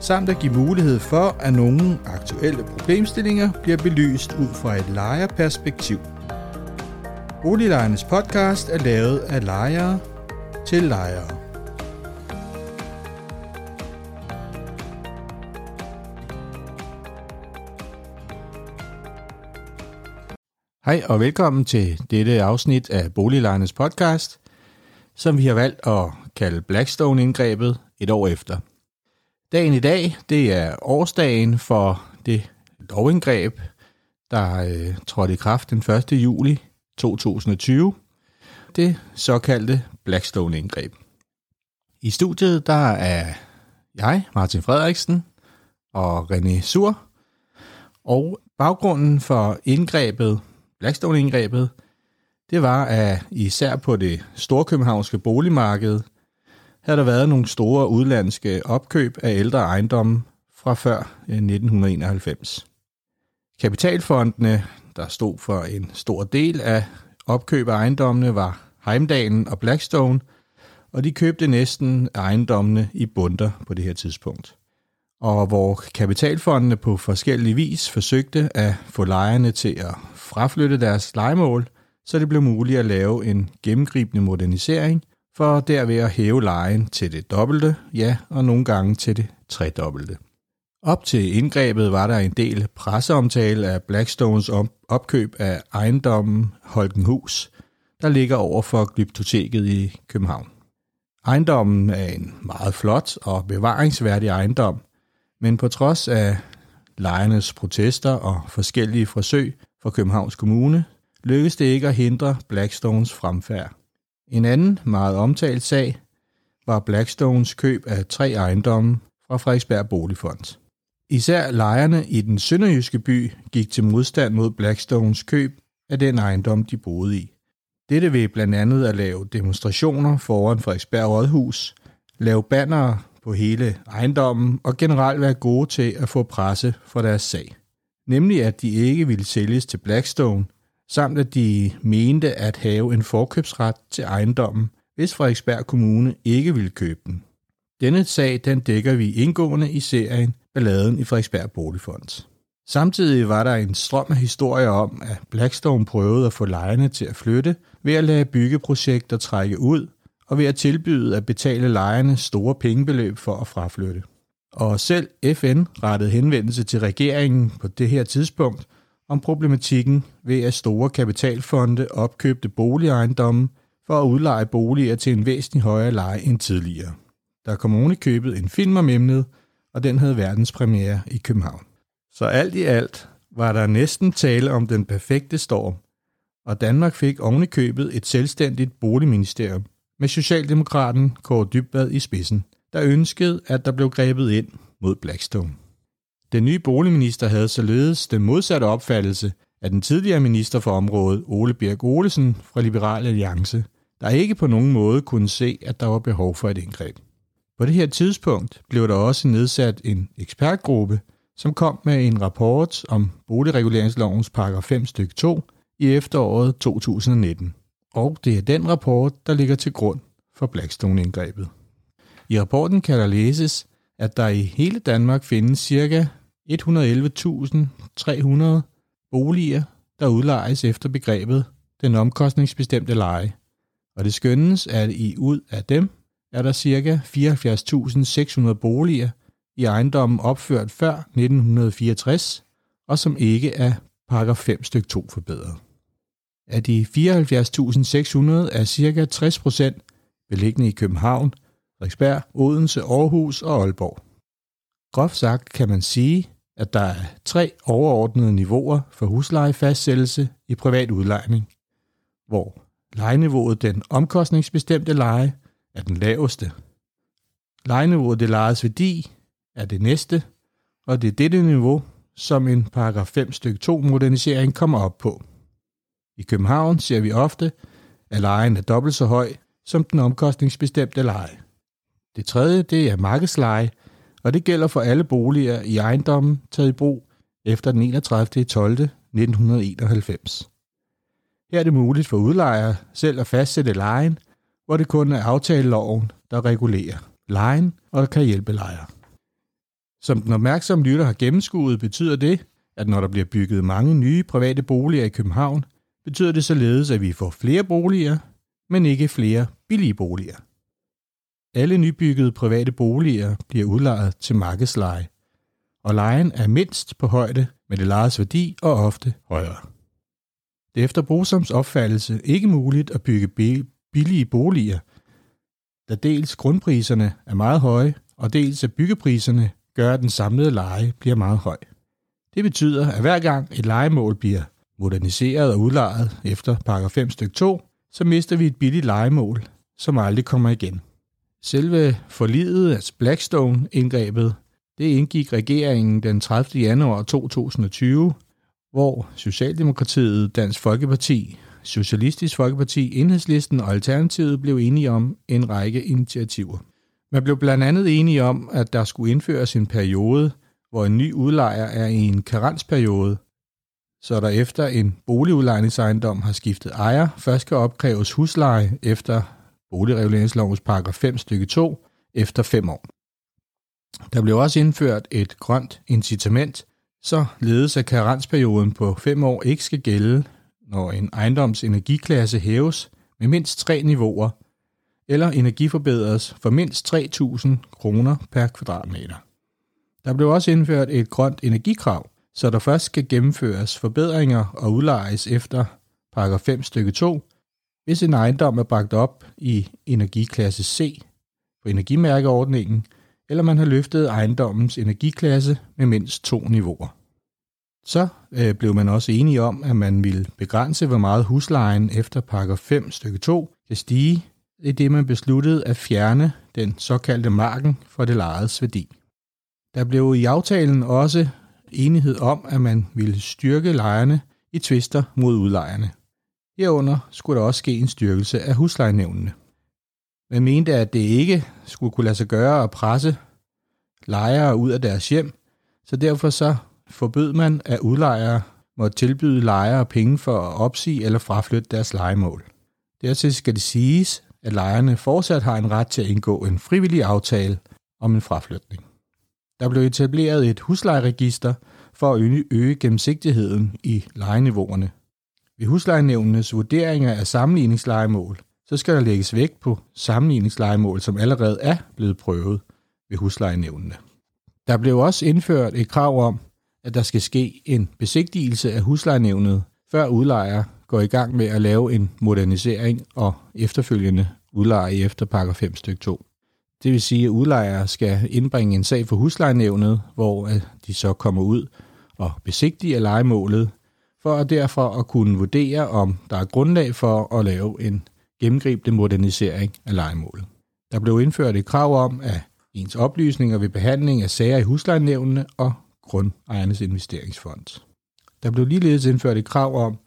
samt at give mulighed for, at nogle aktuelle problemstillinger bliver belyst ud fra et lejerperspektiv. Boliglejernes podcast er lavet af lejere til lejere. Hej og velkommen til dette afsnit af Boliglejernes podcast, som vi har valgt at kalde Blackstone-indgrebet et år efter. Dagen i dag, det er årsdagen for det lovindgreb, der øh, trådte i kraft den 1. juli 2020. Det såkaldte Blackstone-indgreb. I studiet, der er jeg, Martin Frederiksen og René Sur. Og baggrunden for indgrebet, Blackstone-indgrebet, det var, at især på det storkøbenhavnske boligmarked – havde der været nogle store udlandske opkøb af ældre ejendomme fra før eh, 1991. Kapitalfondene, der stod for en stor del af opkøb af ejendommene, var Heimdalen og Blackstone, og de købte næsten ejendommene i bunder på det her tidspunkt. Og hvor kapitalfondene på forskellige vis forsøgte at få lejerne til at fraflytte deres legemål, så det blev muligt at lave en gennemgribende modernisering for derved at hæve lejen til det dobbelte, ja, og nogle gange til det tredobbelte. Op til indgrebet var der en del presseomtale af Blackstones opkøb af ejendommen Holkenhus, der ligger over for Glyptoteket i København. Ejendommen er en meget flot og bevaringsværdig ejendom, men på trods af lejernes protester og forskellige forsøg fra Københavns Kommune, lykkedes det ikke at hindre Blackstones fremfærd. En anden meget omtalt sag var Blackstones køb af tre ejendomme fra Frederiksberg Boligfond. Især lejerne i den sønderjyske by gik til modstand mod Blackstones køb af den ejendom, de boede i. Dette ved blandt andet at lave demonstrationer foran Frederiksberg Rådhus, lave bannere på hele ejendommen og generelt være gode til at få presse for deres sag. Nemlig at de ikke ville sælges til Blackstone, samt at de mente at have en forkøbsret til ejendommen, hvis Frederiksberg Kommune ikke ville købe den. Denne sag den dækker vi indgående i serien Balladen i Frederiksberg Boligfond. Samtidig var der en strøm af historier om, at Blackstone prøvede at få lejerne til at flytte ved at lade byggeprojekter trække ud og ved at tilbyde at betale lejerne store pengebeløb for at fraflytte. Og selv FN rettede henvendelse til regeringen på det her tidspunkt om problematikken ved at store kapitalfonde opkøbte boligejendomme for at udleje boliger til en væsentlig højere leje end tidligere. Der kom oven i købet en film om emnet, og den havde verdenspremiere i København. Så alt i alt var der næsten tale om den perfekte storm, og Danmark fik oven i købet et selvstændigt boligministerium med Socialdemokraten Kåre Dybvad i spidsen, der ønskede, at der blev grebet ind mod Blackstone. Den nye boligminister havde således den modsatte opfattelse af den tidligere minister for området, Ole Birk Olesen fra Liberal Alliance, der ikke på nogen måde kunne se, at der var behov for et indgreb. På det her tidspunkt blev der også nedsat en ekspertgruppe, som kom med en rapport om boligreguleringslovens paragraf 5 stykke 2 i efteråret 2019. Og det er den rapport, der ligger til grund for Blackstone-indgrebet. I rapporten kan der læses, at der i hele Danmark findes ca. 111.300 boliger, der udlejes efter begrebet den omkostningsbestemte leje, og det skønnes, at i ud af dem er der ca. 74.600 boliger i ejendommen opført før 1964, og som ikke er paragraf 5 styk 2 forbedret. Af de 74.600 er ca. 60% beliggende i København, Frederiksberg, Odense, Aarhus og Aalborg. Groft sagt kan man sige, at der er tre overordnede niveauer for huslejefastsættelse i privat udlejning, hvor lejeniveauet den omkostningsbestemte leje er den laveste. Lejeniveauet det lejes værdi er det næste, og det er dette niveau, som en paragraf 5 stykke 2 modernisering kommer op på. I København ser vi ofte, at lejen er dobbelt så høj som den omkostningsbestemte leje. Det tredje det er markedsleje, og det gælder for alle boliger i ejendommen taget i brug efter den 31. 12. 1991. Her er det muligt for udlejere selv at fastsætte lejen, hvor det kun er aftaleloven, der regulerer lejen og kan hjælpe lejere. Som den opmærksomme lytter har gennemskuet, betyder det, at når der bliver bygget mange nye private boliger i København, betyder det således, at vi får flere boliger, men ikke flere billige boliger. Alle nybyggede private boliger bliver udlejet til markedsleje, og lejen er mindst på højde med det lejes værdi og ofte højere. Det er efter Brosoms opfattelse ikke muligt at bygge billige boliger, da dels grundpriserne er meget høje, og dels at byggepriserne gør, at den samlede leje bliver meget høj. Det betyder, at hver gang et lejemål bliver moderniseret og udlejet efter paragraf 5 stykke 2, så mister vi et billigt lejemål, som aldrig kommer igen. Selve forlidet, altså Blackstone-indgrebet, det indgik regeringen den 30. januar 2020, hvor Socialdemokratiet, Dansk Folkeparti, Socialistisk Folkeparti, Enhedslisten og Alternativet blev enige om en række initiativer. Man blev blandt andet enige om, at der skulle indføres en periode, hvor en ny udlejer er i en karensperiode, så der efter en boligudlejningsejendom har skiftet ejer, først skal opkræves husleje efter boligreguleringslovens paragraf 5 stykke 2 efter 5 år. Der blev også indført et grønt incitament, så ledes af karensperioden på 5 år ikke skal gælde, når en ejendoms energiklasse hæves med mindst tre niveauer, eller energiforbedres for mindst 3.000 kroner per kvadratmeter. Der blev også indført et grønt energikrav, så der først skal gennemføres forbedringer og udlejes efter paragraf 5 stykke 2, hvis en ejendom er bragt op i energiklasse C på energimærkeordningen, eller man har løftet ejendommens energiklasse med mindst to niveauer. Så øh, blev man også enige om, at man ville begrænse, hvor meget huslejen efter pakker 5 stykke 2 kan stige, i det man besluttede at fjerne den såkaldte marken for det lejedes værdi. Der blev i aftalen også enighed om, at man ville styrke lejerne i tvister mod udlejerne. Herunder skulle der også ske en styrkelse af huslejenævnene. Man mente, at det ikke skulle kunne lade sig gøre at presse lejere ud af deres hjem, så derfor så forbød man, at udlejere måtte tilbyde lejere penge for at opsige eller fraflytte deres lejemål. Dertil skal det siges, at lejerne fortsat har en ret til at indgå en frivillig aftale om en fraflytning. Der blev etableret et huslejeregister for at øge gennemsigtigheden i lejeniveauerne. Ved huslejenævnenes vurderinger af sammenligningslejemål, så skal der lægges vægt på sammenligningslejemål, som allerede er blevet prøvet ved huslejenævnene. Der blev også indført et krav om, at der skal ske en besigtigelse af huslejenævnet, før udlejer går i gang med at lave en modernisering og efterfølgende udleje efter pakker 5 stykke 2. Det vil sige, at udlejere skal indbringe en sag for huslejenævnet, hvor de så kommer ud og besigtiger lejemålet, for derfor at kunne vurdere, om der er grundlag for at lave en gennemgribende modernisering af lejemålet. Der blev indført et krav om, at ens oplysninger ved behandling af sager i huslejenævnene og grundejernes investeringsfond. Der blev ligeledes indført et krav om,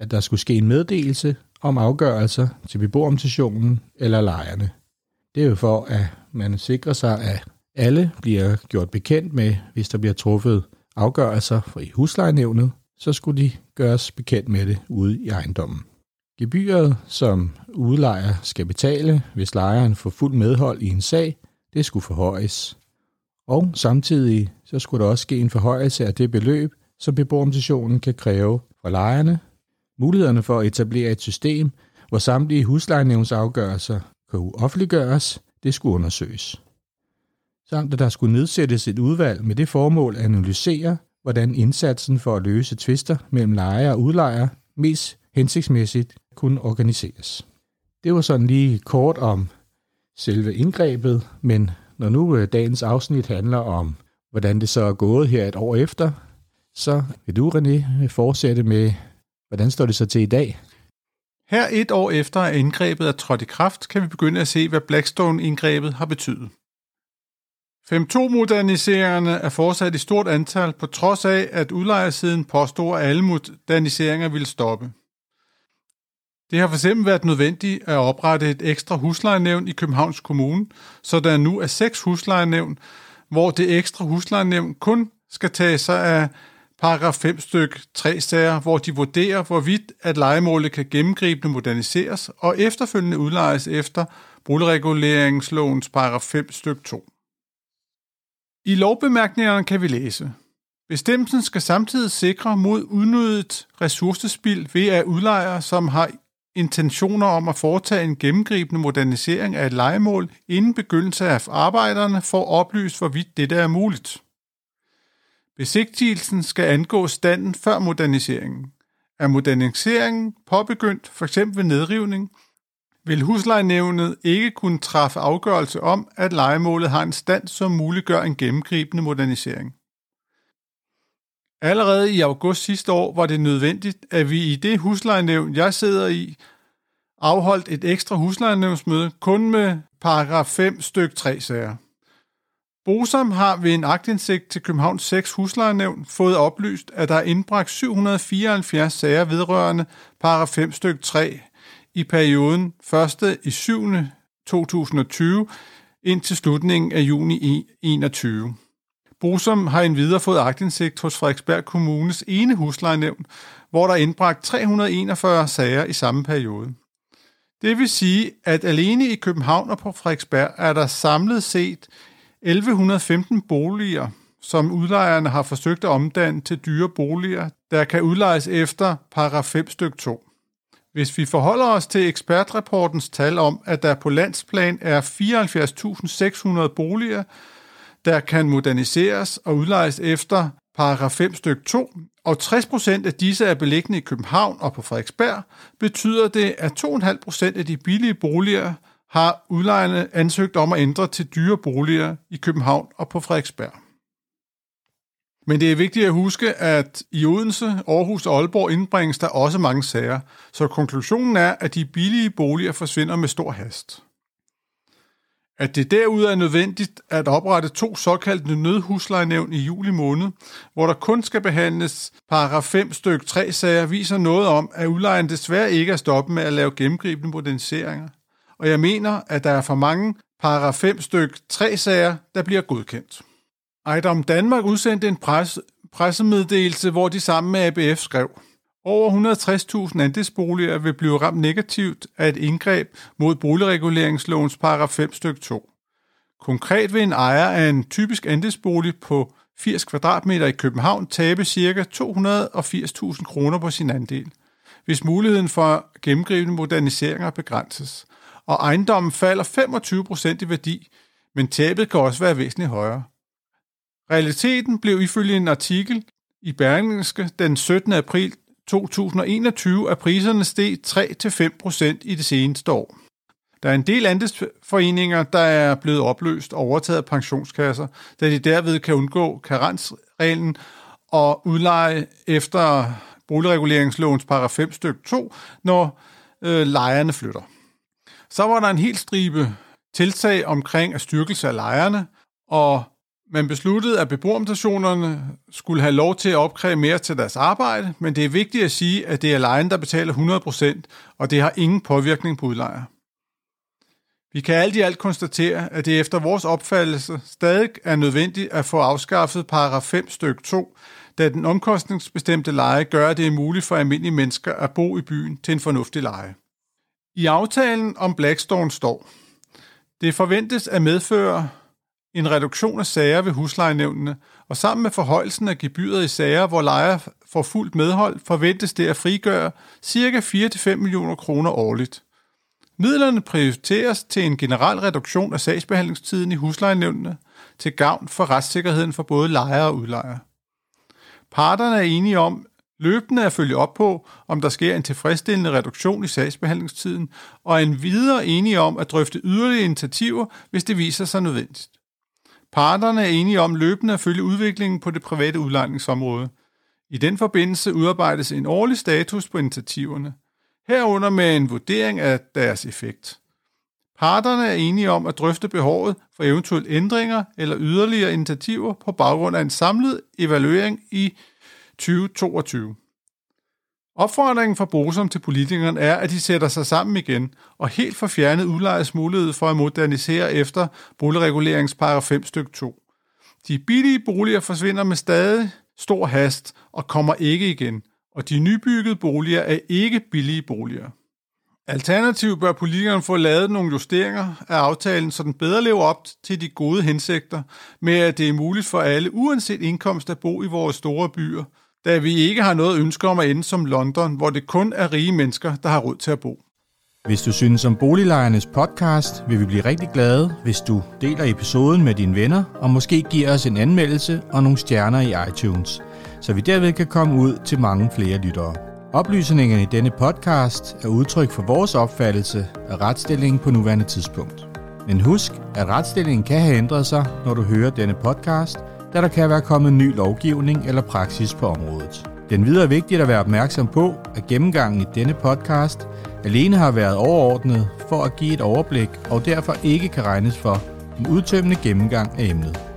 at der skulle ske en meddelelse om afgørelser til beboerorganisationen eller lejerne. Det er jo for, at man sikrer sig, at alle bliver gjort bekendt med, hvis der bliver truffet afgørelser i huslejenævnet, så skulle de gøres bekendt med det ude i ejendommen. Gebyret, som udlejer skal betale, hvis lejeren får fuld medhold i en sag, det skulle forhøjes. Og samtidig så skulle der også ske en forhøjelse af det beløb, som beboerorganisationen kan kræve fra lejerne. Mulighederne for at etablere et system, hvor samtlige huslejenævnsafgørelser kan offentliggøres, det skulle undersøges. Samt at der skulle nedsættes et udvalg med det formål at analysere, hvordan indsatsen for at løse tvister mellem lejer og udlejer mest hensigtsmæssigt kunne organiseres. Det var sådan lige kort om selve indgrebet, men når nu øh, dagens afsnit handler om, hvordan det så er gået her et år efter, så vil du, René, fortsætte med, hvordan står det så til i dag? Her et år efter at indgrebet er trådt i kraft, kan vi begynde at se, hvad Blackstone-indgrebet har betydet. 5.2-moderniseringerne er fortsat i stort antal, på trods af, at udlejersiden påstår, at alle moderniseringer ville stoppe. Det har fx været nødvendigt at oprette et ekstra huslejenævn i Københavns Kommune, så der nu er seks huslejenævn, hvor det ekstra huslejenævn kun skal tage sig af paragraf 5 styk 3 sager, hvor de vurderer, hvorvidt at legemålet kan gennemgribende moderniseres og efterfølgende udlejes efter boligreguleringslovens paragraf 5 styk 2. I lovbemærkningerne kan vi læse, Bestemmelsen skal samtidig sikre mod udnyttet ressourcespild ved at udlejere, som har intentioner om at foretage en gennemgribende modernisering af et legemål inden begyndelse af arbejderne får oplyst, hvorvidt dette er muligt. Besigtigelsen skal angå standen før moderniseringen. Er moderniseringen påbegyndt, f.eks. ved nedrivning, vil huslejenævnet ikke kunne træffe afgørelse om, at legemålet har en stand, som muliggør en gennemgribende modernisering. Allerede i august sidste år var det nødvendigt, at vi i det huslejenævn, jeg sidder i, afholdt et ekstra huslejenævnsmøde kun med paragraf 5 styk 3 sager. Bosom har ved en agtindsigt til Københavns 6 huslejenævn fået oplyst, at der er indbragt 774 sager vedrørende paragraf 5 styk 3 i perioden 1. i 7. 2020 indtil slutningen af juni 2021. Bosom har endvidere fået agtindsigt hos Frederiksberg Kommunes ene huslejenævn, hvor der er indbragt 341 sager i samme periode. Det vil sige, at alene i København og på Frederiksberg er der samlet set 1115 boliger, som udlejerne har forsøgt at omdanne til dyre boliger, der kan udlejes efter paragraf 5 styk 2. Hvis vi forholder os til ekspertrapportens tal om, at der på landsplan er 74.600 boliger, der kan moderniseres og udlejes efter paragraf 5 styk 2, og 60% af disse er beliggende i København og på Frederiksberg, betyder det, at 2,5% af de billige boliger har udlejerne ansøgt om at ændre til dyre boliger i København og på Frederiksberg. Men det er vigtigt at huske, at i Odense, Aarhus og Aalborg indbringes der også mange sager, så konklusionen er, at de billige boliger forsvinder med stor hast. At det derud er nødvendigt at oprette to såkaldte nødhuslejenævn i juli måned, hvor der kun skal behandles paragraf 5 styk 3 sager, viser noget om, at udlejeren desværre ikke er stoppet med at lave gennemgribende moderniseringer. Og jeg mener, at der er for mange paragraf 5 styk 3 sager, der bliver godkendt. Ejdom Danmark udsendte en pres, pressemeddelelse, hvor de sammen med ABF skrev, over 160.000 andelsboliger vil blive ramt negativt af et indgreb mod boligreguleringslovens paragraf 5 styk 2. Konkret vil en ejer af en typisk andelsbolig på 80 kvadratmeter i København tabe ca. 280.000 kroner på sin andel, hvis muligheden for gennemgribende moderniseringer begrænses, og ejendommen falder 25% i værdi, men tabet kan også være væsentligt højere. Realiteten blev ifølge en artikel i Berlingske den 17. april 2021 at priserne steg 3-5% i det seneste år. Der er en del andelsforeninger, der er blevet opløst og overtaget af pensionskasser, da de derved kan undgå karensreglen og udleje efter boligreguleringslovens paragraf 5 stykke 2, når øh, lejerne flytter. Så var der en helt stribe tiltag omkring at styrkelse af lejerne, og man besluttede, at beboerorganisationerne skulle have lov til at opkræve mere til deres arbejde, men det er vigtigt at sige, at det er lejen, der betaler 100%, og det har ingen påvirkning på udlejer. Vi kan alt i alt konstatere, at det efter vores opfattelse stadig er nødvendigt at få afskaffet paragraf 5 stykke 2, da den omkostningsbestemte leje gør, at det er muligt for almindelige mennesker at bo i byen til en fornuftig leje. I aftalen om Blackstone står, det forventes at medføre en reduktion af sager ved huslejenævnene, og sammen med forhøjelsen af gebyret i sager, hvor lejer får fuldt medhold, forventes det at frigøre ca. 4-5 millioner kroner årligt. Midlerne prioriteres til en generel reduktion af sagsbehandlingstiden i huslejenævnene til gavn for retssikkerheden for både lejere og udlejere. Parterne er enige om løbende at følge op på, om der sker en tilfredsstillende reduktion i sagsbehandlingstiden, og er en videre enige om at drøfte yderligere initiativer, hvis det viser sig nødvendigt. Parterne er enige om løbende at følge udviklingen på det private udlejningsområde. I den forbindelse udarbejdes en årlig status på initiativerne, herunder med en vurdering af deres effekt. Parterne er enige om at drøfte behovet for eventuelle ændringer eller yderligere initiativer på baggrund af en samlet evaluering i 2022. Opfordringen fra Bosom til politikerne er, at de sætter sig sammen igen og helt får fjernet udlejers mulighed for at modernisere efter boligreguleringsparagraf 5 stykke 2. De billige boliger forsvinder med stadig stor hast og kommer ikke igen, og de nybyggede boliger er ikke billige boliger. Alternativt bør politikerne få lavet nogle justeringer af aftalen, så den bedre lever op til de gode hensigter med, at det er muligt for alle, uanset indkomst, at bo i vores store byer, da vi ikke har noget ønske om at ende som London, hvor det kun er rige mennesker, der har råd til at bo. Hvis du synes om Boliglejernes podcast, vil vi blive rigtig glade, hvis du deler episoden med dine venner, og måske giver os en anmeldelse og nogle stjerner i iTunes, så vi derved kan komme ud til mange flere lyttere. Oplysningerne i denne podcast er udtryk for vores opfattelse af retsstillingen på nuværende tidspunkt. Men husk, at retsstillingen kan have ændret sig, når du hører denne podcast, da der kan være kommet ny lovgivning eller praksis på området. Den videre er vigtigt at være opmærksom på, at gennemgangen i denne podcast alene har været overordnet for at give et overblik og derfor ikke kan regnes for en udtømmende gennemgang af emnet.